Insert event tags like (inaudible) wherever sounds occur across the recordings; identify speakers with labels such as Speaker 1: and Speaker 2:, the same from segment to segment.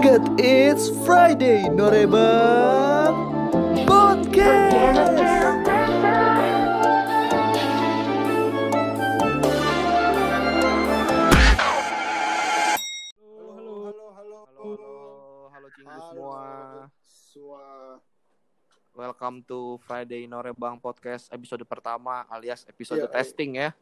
Speaker 1: God it's Friday, Norebang Podcast.
Speaker 2: Halo, halo, halo, halo,
Speaker 3: Halo, halo
Speaker 2: Halo,
Speaker 3: semua.
Speaker 2: semua.
Speaker 3: Welcome to Friday Norebang Podcast episode pertama alias episode
Speaker 2: Iya,
Speaker 3: testing ya.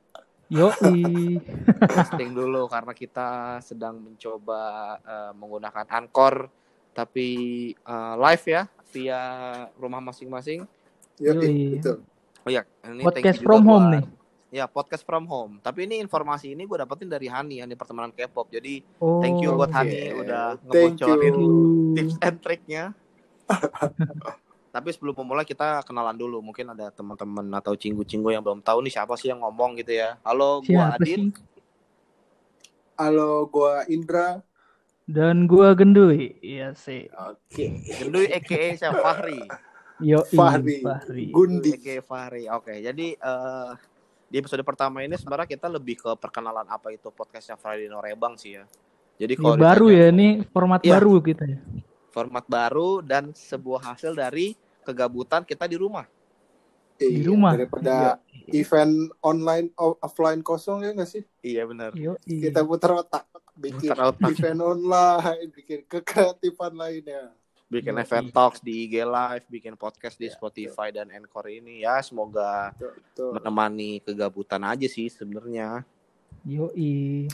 Speaker 4: Yoi. (laughs)
Speaker 3: testing dulu karena kita sedang mencoba eh, menggunakan Anchor tapi eh, live ya via rumah masing-masing.
Speaker 4: Yoi.
Speaker 2: betul.
Speaker 3: Oh ya, ini
Speaker 4: Podcast
Speaker 3: thank you
Speaker 4: from home
Speaker 3: buat-
Speaker 4: nih.
Speaker 3: Ya, podcast from home. Tapi ini informasi ini gue dapetin dari Hani, Hani pertemanan K-pop. Jadi
Speaker 4: Oh,
Speaker 3: thank you buat
Speaker 2: oke.
Speaker 3: Hani udah ngebocorin tips and triknya. (laughs) Tapi sebelum memulai kita kenalan dulu. Mungkin ada teman-teman atau cinggu-cinggu yang belum tahu nih siapa sih yang ngomong gitu ya. Halo, gua
Speaker 4: Siapa
Speaker 3: Adit.
Speaker 4: sih?
Speaker 2: Halo, gua Indra.
Speaker 4: Dan gua gendui. Iya sih.
Speaker 2: Oke.
Speaker 3: Gendui EKE siapa? Fahri.
Speaker 4: Yoi.
Speaker 2: Fahri.
Speaker 4: Fahri.
Speaker 2: Gundi.
Speaker 3: EKE Fahri. Oke, jadi eh, di episode pertama ini sebenarnya kita lebih ke perkenalan apa itu podcastnya Friday Norebang sih ya. Jadi
Speaker 4: Ini
Speaker 3: kalau
Speaker 4: baru
Speaker 3: ditanya
Speaker 4: ya ini format
Speaker 3: Iya.
Speaker 4: baru kita ya.
Speaker 3: format baru dan sebuah hasil dari kegabutan kita di rumah.
Speaker 4: Di
Speaker 2: Iya,
Speaker 4: rumah.
Speaker 2: Daripada event online offline kosong ya nggak sih?
Speaker 3: Iya benar.
Speaker 4: Yoi.
Speaker 2: Kita putar otak. Bikin
Speaker 3: Putar otak.
Speaker 2: event online, bikin kekreatifan lainnya.
Speaker 3: bikin
Speaker 4: Yoi.
Speaker 3: event talks di IG Live, bikin podcast di
Speaker 2: Ya,
Speaker 3: Spotify dan Anchor ini ya semoga
Speaker 2: Betul, betul.
Speaker 3: menemani kegabutan aja sih sebenarnya.
Speaker 4: Yoi.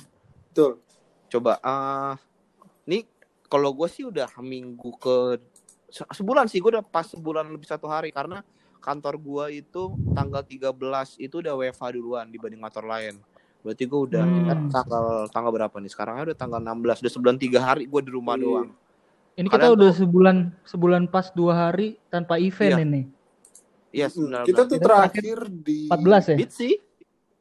Speaker 2: betul.
Speaker 3: Coba eh nih kalau gue sih udah minggu ke se- sebulan sih gue udah pas sebulan lebih satu hari karena kantor gue itu tanggal 13 itu udah WFH duluan dibanding kantor lain. Berarti gue udah
Speaker 4: Hmm.
Speaker 3: eh, tanggal tanggal berapa nih? Sekarang udah tanggal 16, udah sebulan tiga hari gue di rumah
Speaker 2: Iya.
Speaker 3: doang.
Speaker 4: Ini
Speaker 3: Kalian
Speaker 4: kita udah sebulan sebulan pas dua hari tanpa event
Speaker 3: Iya.
Speaker 4: ini.
Speaker 3: Iya,
Speaker 2: Hmm,
Speaker 3: sebenarnya.
Speaker 2: Kita tuh terakhir di
Speaker 4: 14 ya?
Speaker 3: Beat sih,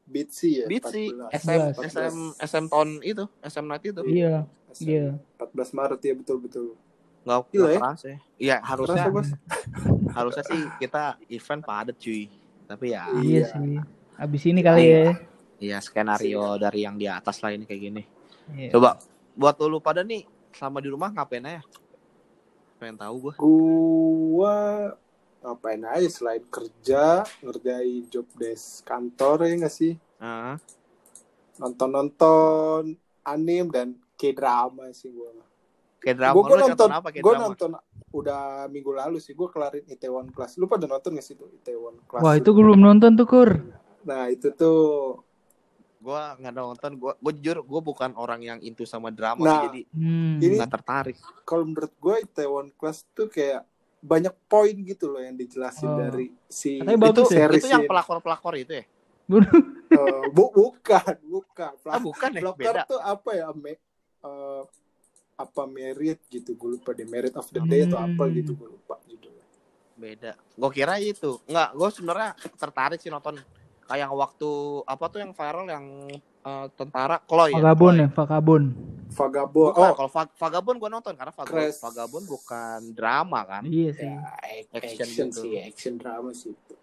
Speaker 2: Bitsy ya.
Speaker 3: Bitsy,
Speaker 2: 14.
Speaker 3: SM,
Speaker 4: 14.
Speaker 3: SM, SM tahun itu, SM Night itu.
Speaker 4: Iya.
Speaker 2: SM.
Speaker 4: Iya.
Speaker 2: 14 Maret ya betul-betul.
Speaker 3: Nggak,
Speaker 2: Gila
Speaker 3: nggak
Speaker 2: ya.
Speaker 3: kerasa ya. Iya, harusnya
Speaker 2: Kerasa, Bos? (laughs)
Speaker 3: harusnya sih kita event padat cuy. Tapi ya,
Speaker 2: Iya.
Speaker 4: Iya sih. Abis ini kali
Speaker 3: Iya.
Speaker 4: ya.
Speaker 3: ya skenario dari yang di atas lah ini kayak gini.
Speaker 4: Iya.
Speaker 3: Coba buat lu pada nih selama di rumah ngapain aja? Pengen tahu gua.
Speaker 2: Gua ngapain aja selain kerja, ngerjain job desk kantor ya nggak sih? Nonton-nonton anim dan K-drama sih gua.
Speaker 3: Kayak drama
Speaker 2: Gua, gua nonton,
Speaker 3: apa kayak
Speaker 2: gua
Speaker 3: drama?
Speaker 2: nonton udah minggu lalu sih gua kelarin Itaewon Class. Lu pada nonton gak sih tuh Itaewon Class?
Speaker 4: Wah, itu gue belum nonton tuh, Kur.
Speaker 2: Nah, itu tuh
Speaker 3: Gua nggak nonton, gua jujur gua bukan orang yang into sama drama
Speaker 2: Nah,
Speaker 3: sih, jadi
Speaker 4: Hmm.
Speaker 2: Ini-
Speaker 3: nggak tertarik.
Speaker 2: kalau menurut gua Itaewon Class tuh kayak banyak poin gitu loh yang dijelasin
Speaker 4: Oh.
Speaker 2: dari si
Speaker 4: Katanya
Speaker 3: Itu
Speaker 4: ya?
Speaker 2: series
Speaker 3: itu yang
Speaker 2: ini.
Speaker 3: pelakor-pelakor itu ya?
Speaker 2: Eh, bu, bukan, bukan.
Speaker 3: Ah, bukan
Speaker 2: Pelakor
Speaker 3: beda.
Speaker 2: tuh apa ya? Me, eh, apa merit gitu gue lupa deh merit of the day atau apa
Speaker 4: Hmm.
Speaker 2: gitu gue lupa judulnya
Speaker 3: Beda. Gue kira itu. Enggak, gue sebenarnya tertarik sih nonton kayak yang waktu apa tuh yang viral yang eh, tentara Chloe ya?
Speaker 4: Vagabond
Speaker 3: Chloe.
Speaker 4: ya, Vagabond.
Speaker 2: Vagabond
Speaker 3: Bukan,
Speaker 2: oh
Speaker 3: kalau Vag- Vagabond gue nonton karena Vagabond,
Speaker 2: Crash.
Speaker 3: Vagabond bukan drama kan.
Speaker 4: Iya sih.
Speaker 2: ya,
Speaker 3: Action
Speaker 2: action,
Speaker 3: gitu.
Speaker 2: sih action drama sih itu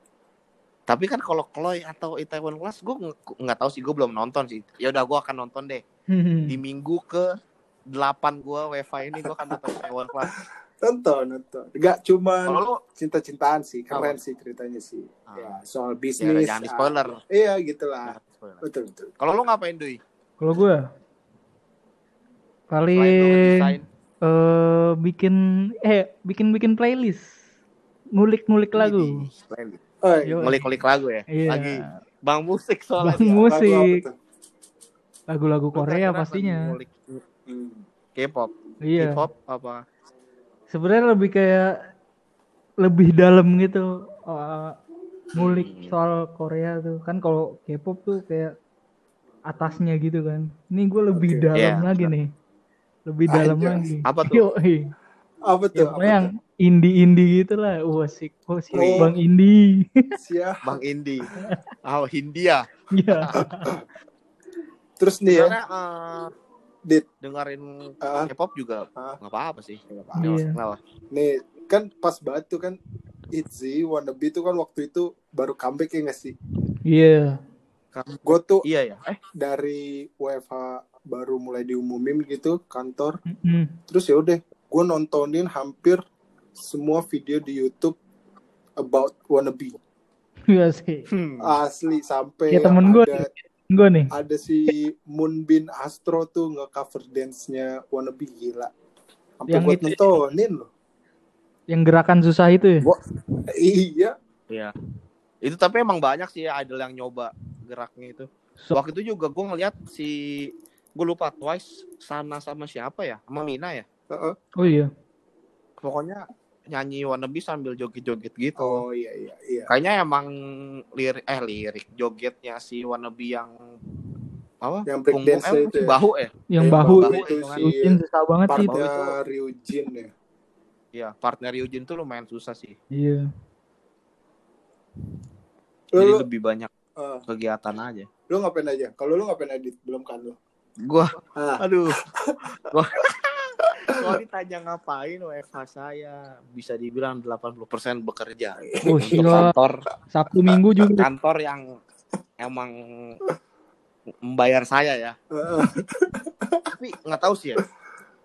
Speaker 3: Tapi kan kalau Chloe atau Itaewon Class gue nggak tahu sih gue belum nonton sih. Ya udah gue akan nonton deh di minggu ke 8 gue WiFi ini gue akan nonton Itaewon Class.
Speaker 2: nonton nonton nggak cuma cinta-cintaan sih keren
Speaker 3: Apa?
Speaker 2: sih ceritanya sih
Speaker 3: Ah.
Speaker 2: ya soal
Speaker 3: ya
Speaker 2: bisnis
Speaker 3: udah, jangan di
Speaker 2: ah,
Speaker 3: spoiler.
Speaker 2: iya gitulah betul betul
Speaker 3: Kalau lu ngapain Dui?
Speaker 4: Kalau gue
Speaker 3: Selain lu
Speaker 4: paling eh bikin eh bikin bikin playlist ngulik-ngulik lagu
Speaker 3: playlist.
Speaker 2: oh,
Speaker 4: Yo.
Speaker 3: Ngulik-ngulik lagu ya.
Speaker 4: Iya.
Speaker 3: Lagi Bang musik soalnya.
Speaker 4: Bang. Musik. lagu-lagu Korea pastinya
Speaker 3: ngulik. K-pop,
Speaker 4: iya
Speaker 3: hip hop apa?
Speaker 4: sebenarnya lebih kayak lebih dalam gitu eh, ngulik
Speaker 3: Hmm.
Speaker 4: soal Korea tuh kan kalau K-pop tuh kayak atasnya gitu kan ini gue lebih
Speaker 2: Oke.
Speaker 4: dalam
Speaker 3: Iya,
Speaker 4: lagi nih lebih dalam
Speaker 2: Anjas.
Speaker 4: lagi
Speaker 3: Apa tuh?
Speaker 4: Yoi.
Speaker 2: apa
Speaker 4: Ya,
Speaker 2: tuh apa
Speaker 4: yang indie-indie gitu lah wah sik oh, sik
Speaker 2: Oh.
Speaker 4: bang? (laughs)
Speaker 2: Siap.
Speaker 3: Bang Indi. Oh, Hindia.
Speaker 4: ya
Speaker 2: terus nih ya
Speaker 3: eh,
Speaker 2: Dit.
Speaker 3: dengerin
Speaker 2: Ah.
Speaker 3: K-pop juga
Speaker 2: Ah.
Speaker 3: nggak apa-apa sih. Nggak apa-apa.
Speaker 4: Iya.
Speaker 3: Kenapa?
Speaker 2: nih kan pas banget tuh kan Itzy Wannabe tuh kan waktu itu baru comeback ya nggak sih
Speaker 4: iya
Speaker 2: gue tuh
Speaker 3: Iya ya. Eh,
Speaker 2: dari WFH baru mulai diumumin gitu kantor
Speaker 4: Mm-mm.
Speaker 2: terus ya udah gue nontonin hampir semua video di YouTube about wannabe
Speaker 4: Iya sih.
Speaker 3: Hmm.
Speaker 2: asli sampai
Speaker 4: Ya, temen gua
Speaker 2: ada
Speaker 4: Gue nih.
Speaker 2: ada si Moonbin Astro tuh nge-cover dance-nya wannabe gila sampai
Speaker 4: Yang
Speaker 2: buat
Speaker 4: itu-
Speaker 2: nontonin loh
Speaker 4: Yang gerakan susah itu ya.
Speaker 2: Gua- (laughs) iya
Speaker 3: Iya. Itu tapi emang banyak sih idol yang nyoba geraknya itu.
Speaker 4: So-
Speaker 3: Waktu itu juga gue ngeliat si gue lupa Twice sana sama siapa ya sama Mina ya
Speaker 2: Heeh.
Speaker 4: Oh iya.
Speaker 3: pokoknya nyanyi wannabe sambil joget-joget gitu.
Speaker 2: Oh iya iya iya.
Speaker 3: Kayaknya emang lirik eh lirik jogetnya si wannabe yang apa?
Speaker 2: Yang break dance
Speaker 3: eh,
Speaker 2: itu ya?
Speaker 3: bahu eh?
Speaker 4: Yang
Speaker 2: Eh,
Speaker 4: bahu
Speaker 3: bahu
Speaker 2: itu si
Speaker 4: Rutin susah banget sih itu.
Speaker 2: partnya Ryujin ya.
Speaker 3: Ya partner Ryujin tuh lumayan susah sih.
Speaker 4: Iya.
Speaker 3: jadi
Speaker 2: lu,
Speaker 3: lebih banyak
Speaker 2: eh,
Speaker 3: kegiatan aja.
Speaker 2: Lu ngapain aja? Kalau lu ngapain edit belum kan lu?
Speaker 3: Gua.
Speaker 2: Ah.
Speaker 3: Aduh. (laughs) Gua kalau ditanya ngapain WFH saya bisa dibilang 80% bekerja.
Speaker 4: Oh
Speaker 3: untuk kantor.
Speaker 4: Sabtu Minggu juga.
Speaker 3: kantor yang emang membayar saya ya. Tapi nggak tahu sih ya.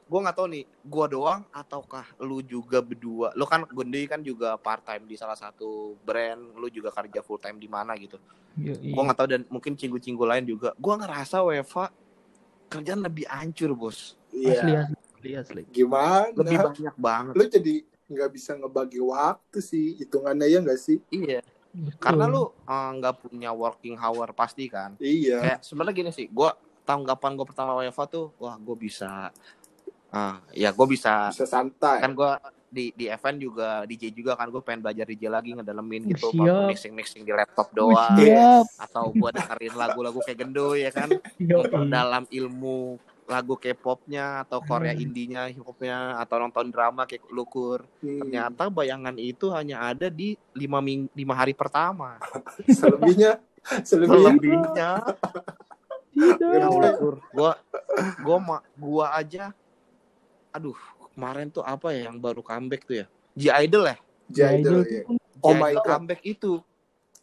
Speaker 3: Gue nggak tahu nih gua doang ataukah lu juga berdua? Lu kan Gundi kan juga part time di salah satu brand lu juga kerja full time di mana gitu.
Speaker 4: Iya, iya.
Speaker 3: gua nggak tahu dan mungkin cinggu-cinggu lain juga. Gua ngerasa WFA kerjaan lebih hancur bos.
Speaker 2: Iya
Speaker 4: Asli asli asli.
Speaker 2: Gimana?
Speaker 3: Lebih banyak banget.
Speaker 2: Lu jadi nggak bisa ngebagi waktu sih hitungannya ya nggak sih?
Speaker 3: Iya.
Speaker 4: Betul.
Speaker 3: karena lu eh, nggak punya working hour pasti kan?
Speaker 2: Iya.
Speaker 3: Kayak sebenarnya gini sih gua tanggapan gue pertama WFA tuh wah gue bisa ah ya gue bisa
Speaker 2: bisa santai.
Speaker 3: kan gue di di event juga DJ juga kan gue pengen belajar DJ lagi ngedalemin gitu
Speaker 4: Siap.
Speaker 3: mixing mixing di laptop doang.
Speaker 4: siap.
Speaker 3: atau gue dengerin lagu-lagu kayak gendo ya kan? Memperdalam ilmu lagu K-popnya atau Korea
Speaker 4: Hmm.
Speaker 3: indinya hip hopnya atau nonton drama kayak lukur.
Speaker 2: Hmm,
Speaker 3: ternyata bayangan itu hanya ada di lima ming lima hari pertama. (laughs)
Speaker 2: Selebihnya selebihnya.
Speaker 3: Selebihnya.
Speaker 4: Tidak.
Speaker 3: ya lukur gua gua ma gua aja aduh kemarin tuh apa ya yang baru comeback tuh ya? G Idol ya
Speaker 2: Jidol
Speaker 4: tuh
Speaker 2: ya
Speaker 4: pun
Speaker 3: G
Speaker 2: Oh my
Speaker 3: Idol
Speaker 2: God.
Speaker 3: comeback itu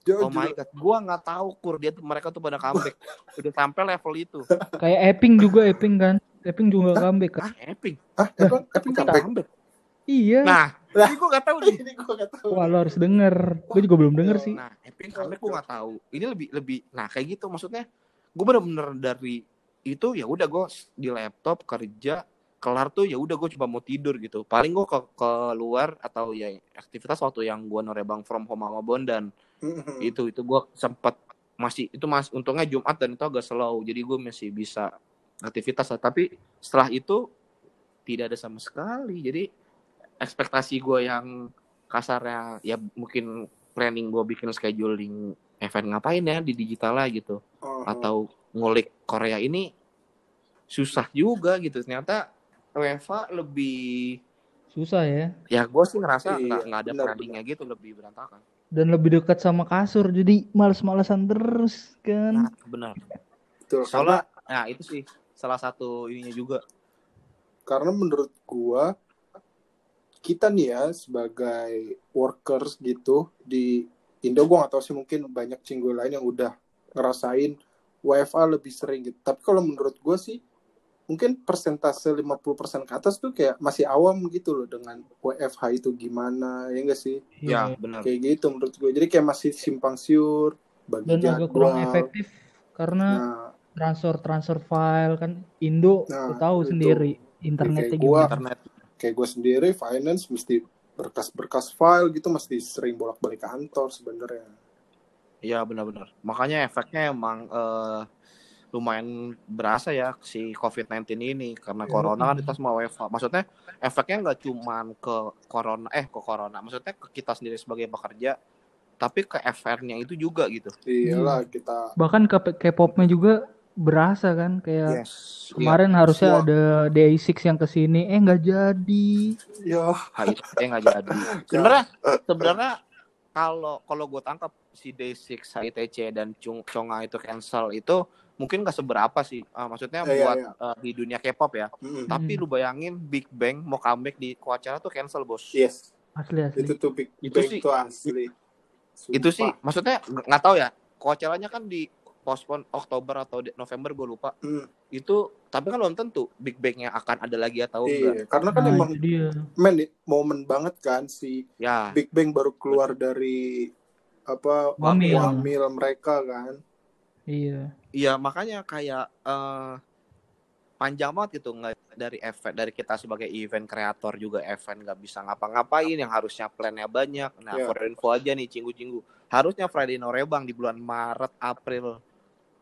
Speaker 2: Jujur.
Speaker 3: oh my god gua nggak tahu kur dia tuh mereka tuh pada comeback (laughs) udah sampai level itu
Speaker 4: kayak Epping juga Epping kan. Epping juga comeback kan.
Speaker 3: ah epic
Speaker 2: ah Epic comeback
Speaker 3: comeback
Speaker 4: Iya.
Speaker 3: nah
Speaker 2: Lah.
Speaker 3: ini gua nggak tahu nih
Speaker 2: ini gua gak tahu
Speaker 4: Wah lo harus denger. Gue juga belum denger sih.
Speaker 3: nah epic comeback gua nggak tahu ini lebih lebih nah kayak gitu maksudnya gua bener-bener dari itu ya udah gua di laptop kerja kelar tuh ya udah gue cuma mau tidur gitu. Paling gue ke keluar atau ya aktivitas waktu yang gue norebang from home sama Bondan itu itu gue sempat masih itu mas untungnya Jumat dan itu agak slow jadi gue masih bisa aktivitas lah. tapi setelah itu tidak ada sama sekali. Jadi ekspektasi gue yang kasarnya ya mungkin planning gue bikin scheduling event ngapain ya di digital lah gitu.
Speaker 2: Oh,
Speaker 3: atau ngulik Korea ini susah juga gitu. Ternyata UEFA lebih
Speaker 4: Susah ya.
Speaker 3: ya gue sih ngerasa
Speaker 2: Iya,
Speaker 3: nggak nggak ada
Speaker 2: benar,
Speaker 3: planningnya gitu lebih berantakan
Speaker 4: Dan lebih dekat sama kasur jadi males-malesan terus kan.
Speaker 3: nah benar
Speaker 2: betul. karena
Speaker 3: soalnya nah itu sih salah satu ininya juga
Speaker 2: karena menurut gua kita nih ya sebagai workers gitu di Indo gua gak tahu sih mungkin banyak cinggu lain yang udah ngerasain WFA lebih sering gitu. Tapi kalau menurut gua sih mungkin persentase 50% ke atas tuh kayak masih awam gitu loh dengan WFH itu gimana ya enggak sih?
Speaker 3: ya
Speaker 4: Iya.
Speaker 3: benar
Speaker 2: Kayak gitu menurut gue. Jadi kayak masih simpang siur bagi
Speaker 4: Dan agak kurang
Speaker 2: jadwal.
Speaker 4: efektif karena
Speaker 2: Nah,
Speaker 4: transfer transfer file kan Indo
Speaker 2: Nah,
Speaker 4: tahu
Speaker 2: itu.
Speaker 4: sendiri internetnya
Speaker 2: Kayak gua-
Speaker 3: internet
Speaker 2: kayak gue sendiri finance mesti berkas-berkas file gitu mesti sering bolak-balik kantor sebenarnya.
Speaker 3: ya benar-benar makanya efeknya emang eh, lumayan berasa ya si COVID-19 ini karena
Speaker 2: Iya.
Speaker 3: corona kan kita semua WFH maksudnya efeknya nggak cuman ke corona eh ke corona. Maksudnya ke kita sendiri sebagai pekerja tapi ke FR-nya itu juga gitu.
Speaker 2: Iyalah kita
Speaker 4: Bahkan ke K-popnya juga berasa kan kayak
Speaker 3: yes.
Speaker 4: kemarin harusnya
Speaker 2: semua.
Speaker 4: ada Day6 yang ke sini. Eh nggak jadi.
Speaker 2: ya
Speaker 3: ya itu eh nggak jadi. (laughs) Sebenarnya sebenarnya kalau kalau gue tangkap si Day6 HITC dan Chung Chonga itu cancel itu mungkin nggak seberapa sih Ah, maksudnya
Speaker 2: Iya,
Speaker 3: buat
Speaker 2: iya.
Speaker 3: eh, di dunia K-pop ya
Speaker 2: mm,
Speaker 3: tapi lu bayangin Big Bang mau comeback di Coachella tuh cancel bos
Speaker 2: yes
Speaker 4: Asli asli.
Speaker 2: itu tuh big
Speaker 3: Itu
Speaker 2: bang
Speaker 3: sih-
Speaker 2: tuh asli.
Speaker 3: itu sih
Speaker 2: Sumpah.
Speaker 3: maksudnya ng- nggak tahu ya Coachella-nya kan di postpone Oktober atau November gue lupa
Speaker 2: Hmm,
Speaker 3: itu tapi kan belum tentu Big Bang-nya akan ada lagi atau enggak
Speaker 2: iya, karena kan
Speaker 4: Nah,
Speaker 2: emang
Speaker 4: itu dia.
Speaker 2: men momen banget kan si
Speaker 3: ya
Speaker 2: Big Bang baru keluar dari apa
Speaker 4: Wamil.
Speaker 2: wamil mereka kan.
Speaker 4: Iya.
Speaker 3: Iya makanya kayak eh, panjang banget gitu nggak dari event dari kita sebagai event kreator juga event nggak bisa ngapa-ngapain yang harusnya plannya banyak. Nah
Speaker 2: Iya.
Speaker 3: for info aja nih cinggu-cinggu harusnya Friday Norebang di bulan Maret April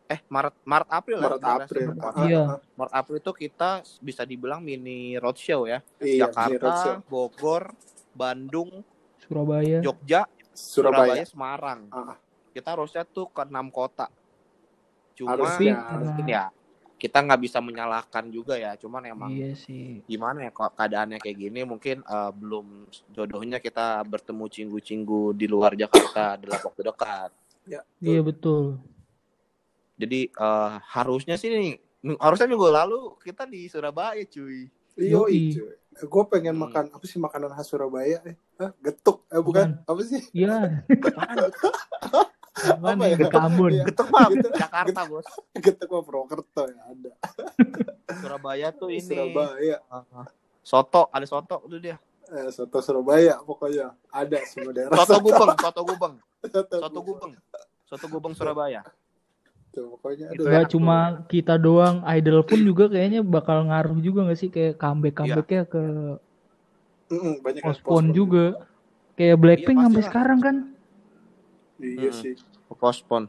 Speaker 3: eh Maret Maret April ya,
Speaker 2: Maret
Speaker 3: bener,
Speaker 2: April.
Speaker 4: Iya.
Speaker 3: Maret April itu kita bisa dibilang mini roadshow ya
Speaker 2: Iya, ini roadshow.
Speaker 3: Jakarta, Bogor, Bandung,
Speaker 4: Surabaya.
Speaker 3: Jogja, Surabaya,
Speaker 2: Surabaya.
Speaker 3: Semarang.
Speaker 2: Ah.
Speaker 3: Kita harusnya tuh ke enam kota. Cuma
Speaker 2: Harusnya.
Speaker 3: mungkin ya kita nggak bisa menyalahkan juga ya. Cuman emang
Speaker 4: Iya sih.
Speaker 3: gimana ya kok keadaannya kayak gini mungkin eh, belum jodohnya kita bertemu cinggu-cinggu di luar Jakarta dalam waktu dekat.
Speaker 2: Ya,
Speaker 4: Iya betul.
Speaker 3: Jadi eh, harusnya sih nih, harusnya minggu lalu kita di Surabaya cuy.
Speaker 2: Iyo,
Speaker 4: Yoi.
Speaker 2: cuy. Gue pengen
Speaker 3: Hmm.
Speaker 2: makan apa sih makanan khas Surabaya? Eh, Hah? getuk? Eh bukan? Apa sih?
Speaker 4: Iya. (laughs) (laughs) Nih?
Speaker 2: ya?
Speaker 4: Ke Ambon.
Speaker 3: Getuk mah
Speaker 2: Gitu.
Speaker 3: Jakarta bos.
Speaker 2: Getuk mah Purwokerto ya ada.
Speaker 3: Surabaya tuh ini
Speaker 2: Surabaya.
Speaker 3: soto, ada soto tuh dia.
Speaker 2: Eh, soto Surabaya pokoknya ada semua daerah.
Speaker 3: Soto gubeng, soto gubeng,
Speaker 2: Soto
Speaker 3: soto gubeng, soto gubeng Surabaya.
Speaker 2: Tuh, pokoknya
Speaker 3: Itu
Speaker 2: aduh.
Speaker 3: ya.
Speaker 4: Gak cuma kita doang, idol pun juga kayaknya bakal ngaruh juga gak sih kayak comeback comebacknya ke
Speaker 2: Mm-mm, banyak yang
Speaker 4: postpone
Speaker 2: postpone.
Speaker 4: juga. Kayak Blackpink
Speaker 3: Iya,
Speaker 4: sampai sekarang kan.
Speaker 2: Iya
Speaker 3: Mm-mm.
Speaker 2: sih.
Speaker 3: Postpone.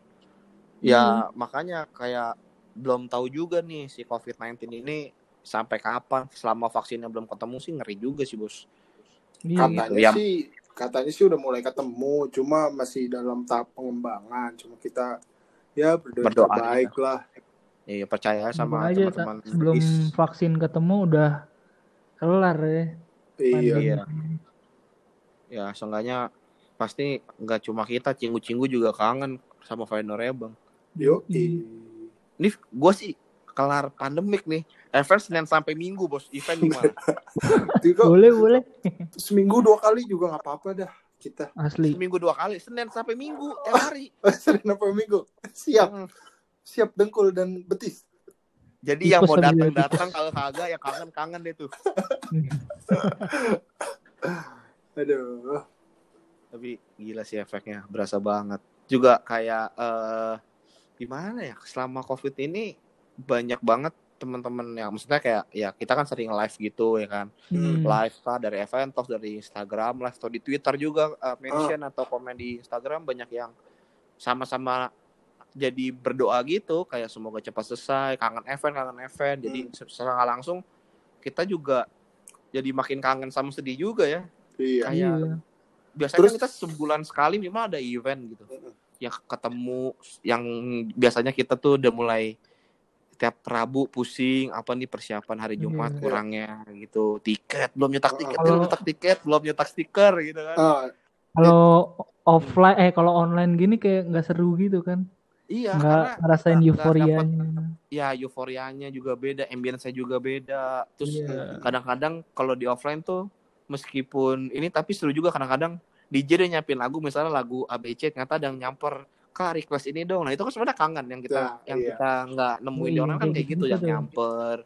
Speaker 3: Ya makanya kayak belum tahu juga nih si COVID-19 ini sampai kapan. Selama vaksinnya belum ketemu sih ngeri juga sih bos.
Speaker 4: Iya,
Speaker 2: Katanya
Speaker 3: gitu. Yang-
Speaker 2: sih katanya sih udah mulai ketemu, cuma masih dalam tahap pengembangan. Cuma kita ya berdoa,
Speaker 3: Berdoa,
Speaker 2: terbaik lah.
Speaker 3: Iya percaya sama
Speaker 4: aja
Speaker 3: teman-teman.
Speaker 4: sebelum
Speaker 3: medis.
Speaker 4: vaksin ketemu udah kelar ya.
Speaker 2: Iya.
Speaker 4: pandemi.
Speaker 3: Iya. Ya seenggaknya pasti nggak cuma kita, cinggu-cinggu juga kangen sama Final Rebang.
Speaker 2: Yo,
Speaker 3: Ini gue sih kelar pandemik nih. Event Senin sampai Minggu bos. Event gimana?
Speaker 2: juga (laughs)
Speaker 4: Boleh boleh.
Speaker 2: seminggu dua kali juga nggak apa-apa dah kita.
Speaker 4: Asli.
Speaker 3: Seminggu dua kali. Senin sampai Minggu tiap hari. (laughs)
Speaker 2: Senin apa minggu? Siap,
Speaker 3: Hmm.
Speaker 2: siap dengkul dan betis.
Speaker 3: Jadi yang mau datang
Speaker 4: tipes.
Speaker 3: datang kalau kagak ya kangen kangen deh tuh. (laughs)
Speaker 2: Aduh.
Speaker 3: Tapi gila sih efeknya, berasa banget. Juga kayak eh gimana ya? Selama Covid ini banyak banget teman-teman yang maksudnya kayak ya kita kan sering live gitu ya kan.
Speaker 4: Hmm.
Speaker 3: Live kah dari event talk dari Instagram, live atau di Twitter juga eh, mention atau komen di Instagram banyak yang sama-sama jadi berdoa gitu kayak semoga cepat selesai, kangen event, kangen event. Jadi secara langsung kita juga jadi makin kangen sama sedih juga ya.
Speaker 2: Iya.
Speaker 3: Kayak
Speaker 4: Iya.
Speaker 3: Biasanya
Speaker 2: Terus-
Speaker 3: kan kita sebulan sekali minimal ada event gitu
Speaker 2: Mm-mm.
Speaker 3: yang ketemu yang biasanya kita tuh udah mulai tiap Rabu pusing apa nih persiapan hari Jumat
Speaker 4: Iya.
Speaker 3: kurangnya gitu tiket belum nyetak tiket
Speaker 4: Kalau-
Speaker 3: belum nyetak tiket belum nyetak stiker gitu kan
Speaker 2: Ah,
Speaker 4: Kalau offline eh kalau online gini kayak nggak seru gitu kan.
Speaker 3: iya
Speaker 4: Nggak ngerasain
Speaker 3: nggak
Speaker 4: euforianya.
Speaker 3: dapet- ya euforianya juga beda ambience-nya juga beda terus
Speaker 4: Iya.
Speaker 3: kadang-kadang kalau di offline tuh meskipun ini tapi seru juga kadang-kadang DJ dia nyiapin lagu misalnya lagu ABC ternyata ada yang nyamper kak request ini dong nah itu kan sebenarnya kangen yang kita
Speaker 2: Nah,
Speaker 3: yang
Speaker 2: iya.
Speaker 3: kita nggak nemuin di
Speaker 4: Iya,
Speaker 3: online kan
Speaker 4: kayak
Speaker 3: gitu yang nyamper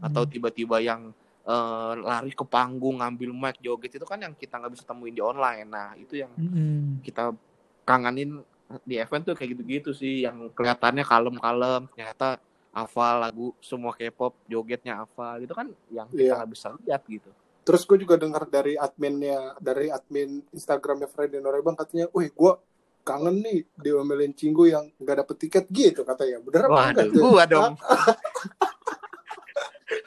Speaker 3: atau tiba-tiba yang eh, lari ke panggung ngambil mic joget itu kan yang kita nggak bisa temuin di online nah itu yang
Speaker 4: Mm-mm.
Speaker 3: kita kangenin di event tuh kayak gitu-gitu sih yang kelihatannya kalem-kalem ternyata hafal lagu semua K-pop jogetnya hafal gitu kan yang kita
Speaker 2: Iya.
Speaker 3: nggak bisa lihat gitu
Speaker 2: Terus gue juga dengar dari adminnya, dari admin Instagramnya Freddy Norebang katanya, wih gue kangen nih diomelin Cinggu yang nggak dapet tiket gitu katanya. Bener apa enggak
Speaker 3: gua dong. (laughs)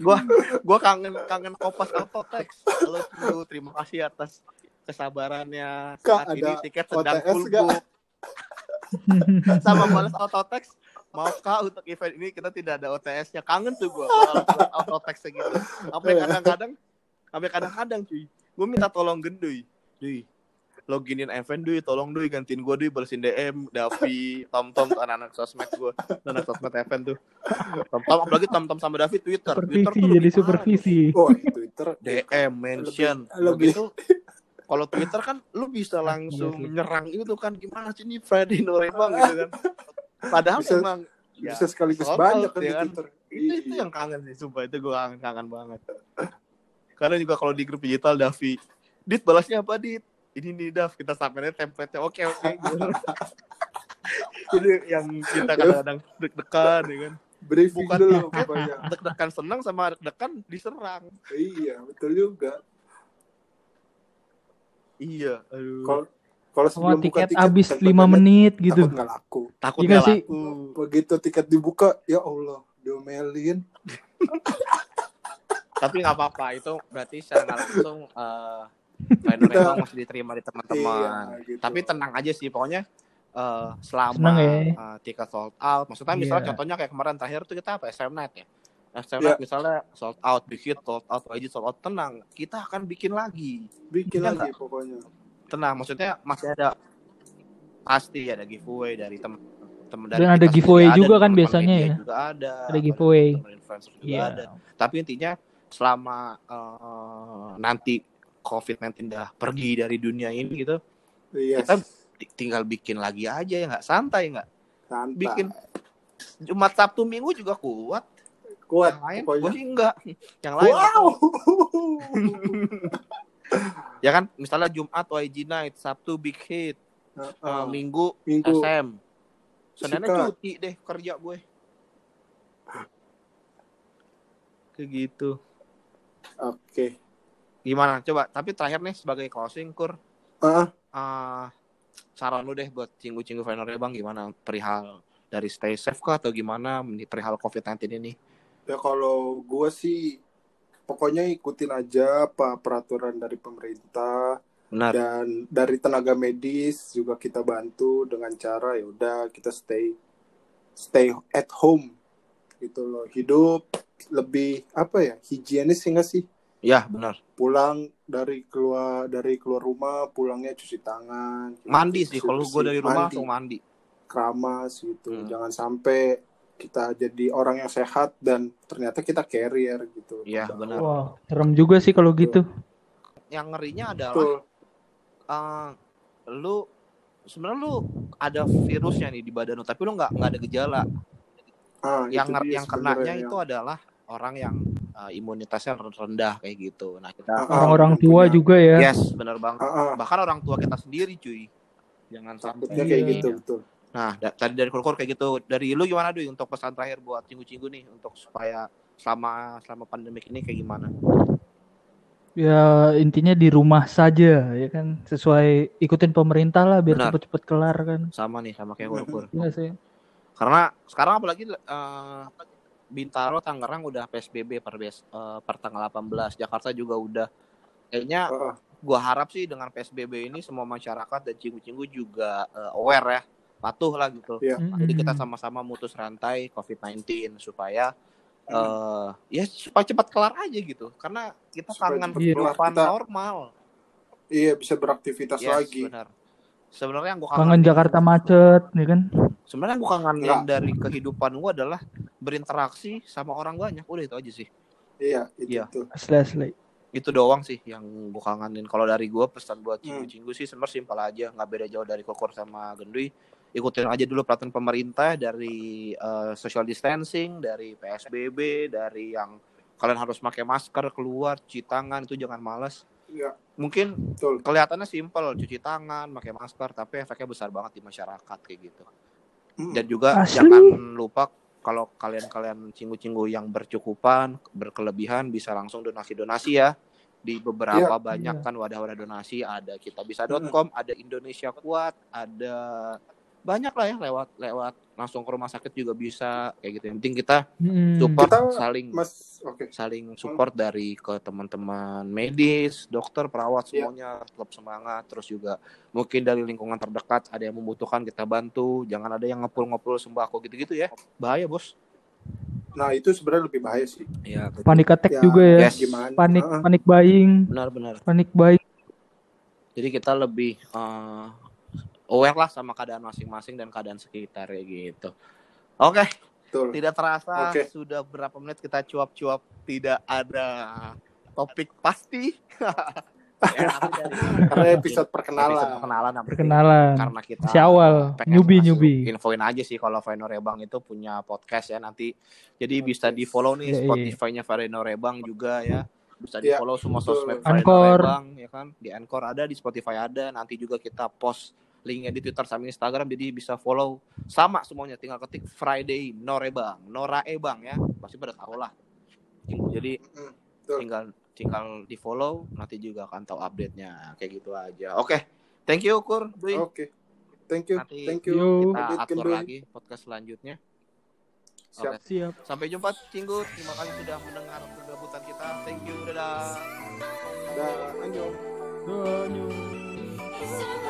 Speaker 3: gua gua kangen kangen kopas autotext. Halo Cinggu, terima kasih atas kesabarannya.
Speaker 2: Kak,
Speaker 3: Saat ini
Speaker 2: ada
Speaker 3: tiket sedang
Speaker 2: OTS
Speaker 3: full book. (laughs) Sama balas autotext. Maaf kak untuk event ini kita tidak ada OTS-nya. Kangen tuh gua balas autotext gitu. Sampai
Speaker 2: Iya.
Speaker 3: kadang-kadang sampai kadang-kadang cuy. Gua minta tolong gendui. Duy, loginin event duy, tolong duy gantiin gua duy balesin DM, Davi, Tom Tom anak-anak sosmed gua, anak sosmed event tuh. Tom Tom apalagi Tom Tom sama Davi Twitter. Twitter
Speaker 4: supervisi
Speaker 3: tuh
Speaker 4: jadi
Speaker 3: lebih
Speaker 4: supervisi.
Speaker 2: Oh, Twitter.
Speaker 3: DM mention.
Speaker 2: lebih-
Speaker 3: Begitu kalau Twitter kan lu bisa langsung
Speaker 4: Iya
Speaker 3: menyerang itu kan gimana sih ini Freddy Norebang gitu kan. Padahal
Speaker 2: Bisa-
Speaker 3: memang ya,
Speaker 2: bisa sekaligus banyak kan
Speaker 3: ya
Speaker 2: di
Speaker 3: kan?
Speaker 2: Twitter.
Speaker 3: itu itu
Speaker 2: Iya.
Speaker 3: yang kangen sih sumpah itu gue kangen kangen banget karena juga kalau di grup digital Davi Dit balasnya apa Dit ini nih Dav kita samain template-nya oke oke (laughs) gitu. jadi yang kita kadang-kadang deg-degan ya kan
Speaker 2: briefing
Speaker 3: Bukan
Speaker 2: dulu
Speaker 3: deg-degan (laughs) senang sama deg-degan diserang
Speaker 2: iya, betul juga.
Speaker 3: iya aduh
Speaker 2: Kalau kalau sebelum buka
Speaker 4: tiket
Speaker 2: tiket
Speaker 4: habis
Speaker 2: template
Speaker 4: 5 menit gitu.
Speaker 2: takut nggak laku.
Speaker 3: takut
Speaker 4: Iya
Speaker 3: nggak
Speaker 4: nggak sih?
Speaker 3: laku
Speaker 2: Begitu tiket dibuka, ya Allah, diomelin. (laughs)
Speaker 3: tapi nggak apa-apa itu berarti secara nggak langsung eh emang masih diterima di teman-teman
Speaker 2: Iya, gitu.
Speaker 3: tapi tenang aja sih pokoknya eh, selama
Speaker 4: Seneng ya.
Speaker 3: eh, tiket sold out maksudnya misalnya
Speaker 4: Iya.
Speaker 3: contohnya kayak kemarin terakhir tuh kita apa SM Night ya SM. Night misalnya sold out big hit sold out YG sold out tenang kita akan bikin lagi
Speaker 2: bikin
Speaker 3: Iya
Speaker 2: lagi pokoknya.
Speaker 3: tenang maksudnya masih ada pasti ada giveaway dari teman teman
Speaker 4: Dan ada giveaway juga kan biasanya ya.
Speaker 3: juga ada
Speaker 4: Ada giveaway.
Speaker 3: teman influencer juga
Speaker 4: Iya.
Speaker 3: ada tapi intinya selama eh, nanti COVID-19 udah pergi dari dunia ini gitu
Speaker 2: Iya.
Speaker 3: kita ti- tinggal bikin lagi aja ya nggak santai nggak
Speaker 2: santai.
Speaker 3: bikin Jumat Sabtu Minggu juga kuat
Speaker 2: kuat
Speaker 3: yang lain
Speaker 2: pokoknya.
Speaker 3: gue sih enggak yang lain
Speaker 2: Wow. (laughs)
Speaker 3: ya kan misalnya Jumat YG Night Sabtu Big Hit eh,
Speaker 2: Heeh.
Speaker 3: Minggu
Speaker 2: Minggu
Speaker 3: SM Seninnya cuti deh kerja gue kayak gitu
Speaker 2: Oke.
Speaker 3: gimana? Coba tapi terakhir nih sebagai closing kur.
Speaker 2: Ah,
Speaker 3: ah, saran lu deh buat cinggu-cinggu Fenernya bang. Gimana perihal dari stay safe kah atau gimana? Perihal COVID-19 ini.
Speaker 2: Ya kalau gua sih pokoknya ikutin aja apa peraturan dari pemerintah
Speaker 3: benar.
Speaker 2: dan dari tenaga medis juga kita bantu dengan cara ya udah kita stay stay at home. Gitu loh. Hidup lebih apa ya higienis sih nggak sih?
Speaker 3: Ya benar.
Speaker 2: Pulang dari keluar dari keluar rumah pulangnya cuci tangan
Speaker 3: mandi sih kalau gue dari rumah
Speaker 2: mandi,
Speaker 3: langsung mandi.
Speaker 2: Keramas gitu.
Speaker 3: Hmm.
Speaker 2: jangan sampai kita jadi orang yang sehat dan ternyata kita carrier gitu.
Speaker 3: Iya, benar.
Speaker 4: Wah, serem juga sih kalau gitu.
Speaker 3: yang ngerinya adalah
Speaker 2: Betul.
Speaker 3: eh, lu sebenarnya lu ada virusnya nih di badan lu tapi lu nggak nggak ada gejala.
Speaker 2: Ah,
Speaker 3: yang yang kenanya
Speaker 2: sebenarnya
Speaker 3: itu adalah orang yang eh, imunitasnya rendah kayak gitu. Nah kita
Speaker 2: Ah,
Speaker 4: Orang-orang
Speaker 2: yang
Speaker 4: tua
Speaker 2: punya-
Speaker 4: juga ya.
Speaker 3: yes benar bang
Speaker 2: Ah, ah,
Speaker 3: bahkan orang tua kita sendiri cuy. Jangan
Speaker 2: takutnya
Speaker 3: sampai
Speaker 2: kayak
Speaker 4: Iya.
Speaker 2: gitu betul.
Speaker 3: Nah da- tadi dari kurkur kayak gitu. Dari lu gimana Dwi untuk pesan terakhir buat cinggu-cinggu nih untuk supaya selama selama pandemik ini kayak gimana?
Speaker 4: Ya intinya di rumah saja ya kan? Sesuai ikutin pemerintah lah biar cepet-cepet kelar kan.
Speaker 3: sama nih sama kayak kurkur.
Speaker 4: Iya sih.
Speaker 3: Karena sekarang apalagi eh, Bintaro Tangerang udah PSBB per bes- eh, per tanggal 18. Jakarta juga udah kayaknya
Speaker 2: ah.
Speaker 3: gua harap sih dengan PSBB ini semua masyarakat dan cinggu-cinggu juga eh, aware ya, patuh lah gitu.
Speaker 2: Iya.
Speaker 3: Jadi kita sama-sama mutus rantai COVID-19 supaya eh ya supaya cepat kelar aja gitu. Karena kita
Speaker 2: Supaya
Speaker 3: kangen kehidupan
Speaker 2: Kita-
Speaker 3: normal.
Speaker 2: iya bisa beraktivitas
Speaker 3: Yes,
Speaker 2: lagi
Speaker 3: benar. Sebenarnya yang gua
Speaker 4: Kangen Jakarta macet ya kan.
Speaker 3: Sebenarnya gue kangenin
Speaker 2: Ya.
Speaker 3: dari kehidupan gue adalah berinteraksi sama orang banyak. Udah itu aja sih.
Speaker 2: iya itu
Speaker 3: Iya.
Speaker 2: tuh
Speaker 4: Asli asli.
Speaker 3: Itu doang sih yang gue kangenin. Kalau dari gue pesan buat
Speaker 2: Hmm.
Speaker 3: cinggu-cinggu sih sebenarnya simpel aja. Nggak beda jauh dari Kokor sama Gendui. Ikutin aja dulu peraturan pemerintah dari eh, social distancing, dari PSBB, dari yang kalian harus pakai masker keluar, cuci tangan itu jangan malas.
Speaker 2: Iya,
Speaker 3: Mungkin
Speaker 2: betul
Speaker 3: kelihatannya simpel, cuci tangan, pakai masker, tapi efeknya besar banget di masyarakat kayak gitu.
Speaker 2: Mm.
Speaker 3: dan juga
Speaker 4: Asli.
Speaker 3: jangan lupa kalau kalian-kalian cinggu-cinggu yang bercukupan berkelebihan bisa langsung donasi-donasi ya di beberapa
Speaker 2: Iya.
Speaker 3: banyak kan wadah-wadah donasi ada kitabisa.com ada Indonesia Kuat ada banyak lah ya lewat lewat langsung ke rumah sakit juga bisa kayak gitu yang penting kita
Speaker 4: Mm-mm.
Speaker 3: support
Speaker 2: Kita-
Speaker 3: saling
Speaker 2: mas oke
Speaker 3: saling support dari ke teman-teman medis, dokter, perawat
Speaker 2: Iya.
Speaker 3: semuanya tetap semangat. Terus juga mungkin dari lingkungan terdekat ada yang membutuhkan kita bantu. Jangan ada yang ngepul-ngepul sembako gitu-gitu ya. Bahaya bos.
Speaker 2: nah itu sebenarnya lebih bahaya sih
Speaker 3: Iya.
Speaker 4: Panik attack
Speaker 2: Ya,
Speaker 4: juga ya.
Speaker 3: Yes.
Speaker 2: gimana
Speaker 4: Panik panik buying,
Speaker 3: Benar-benar.
Speaker 4: panik buying.
Speaker 3: Jadi kita lebih eh, aware lah sama keadaan masing-masing dan keadaan sekitar kayak gitu. Oke,
Speaker 2: betul
Speaker 3: tidak terasa
Speaker 2: Oke.
Speaker 3: sudah berapa menit kita cuap-cuap tidak ada topik pasti. (laughs) Ya,
Speaker 2: Karena episode perkenalan.
Speaker 3: episode perkenalan.
Speaker 4: Perkenalan.
Speaker 3: karena kita
Speaker 4: Si awal,
Speaker 3: pengen
Speaker 4: newbie,
Speaker 3: ngasih-
Speaker 4: newbie.
Speaker 3: infoin aja sih kalau Vino Rebang itu punya podcast ya nanti jadi bisa di follow nih
Speaker 4: Yoi.
Speaker 3: Spotify-nya Vino Rebang juga ya bisa di
Speaker 2: Iya,
Speaker 3: follow semua
Speaker 2: betul.
Speaker 3: sosmed Vino. Rebang ya kan di Anchor ada di Spotify ada nanti juga kita post linknya di Twitter sama Instagram jadi bisa follow sama semuanya tinggal ketik Friday Norebang Nora Ebang ya pasti pada tahu lah jadi
Speaker 2: betul.
Speaker 3: tinggal tinggal di follow nanti juga akan tahu update nya kayak gitu aja oke thank you Kur Dwi
Speaker 2: Oke. Thank you.
Speaker 3: Nanti
Speaker 2: Thank you.
Speaker 4: Yo.
Speaker 3: kita
Speaker 2: Edit
Speaker 3: atur lagi podcast selanjutnya
Speaker 2: Siap.
Speaker 3: Oke.
Speaker 4: Siap.
Speaker 3: sampai jumpa Cinggut terima kasih sudah mendengar kegabutan kita thank you dadah
Speaker 2: Dah, anjong.
Speaker 4: Nyum.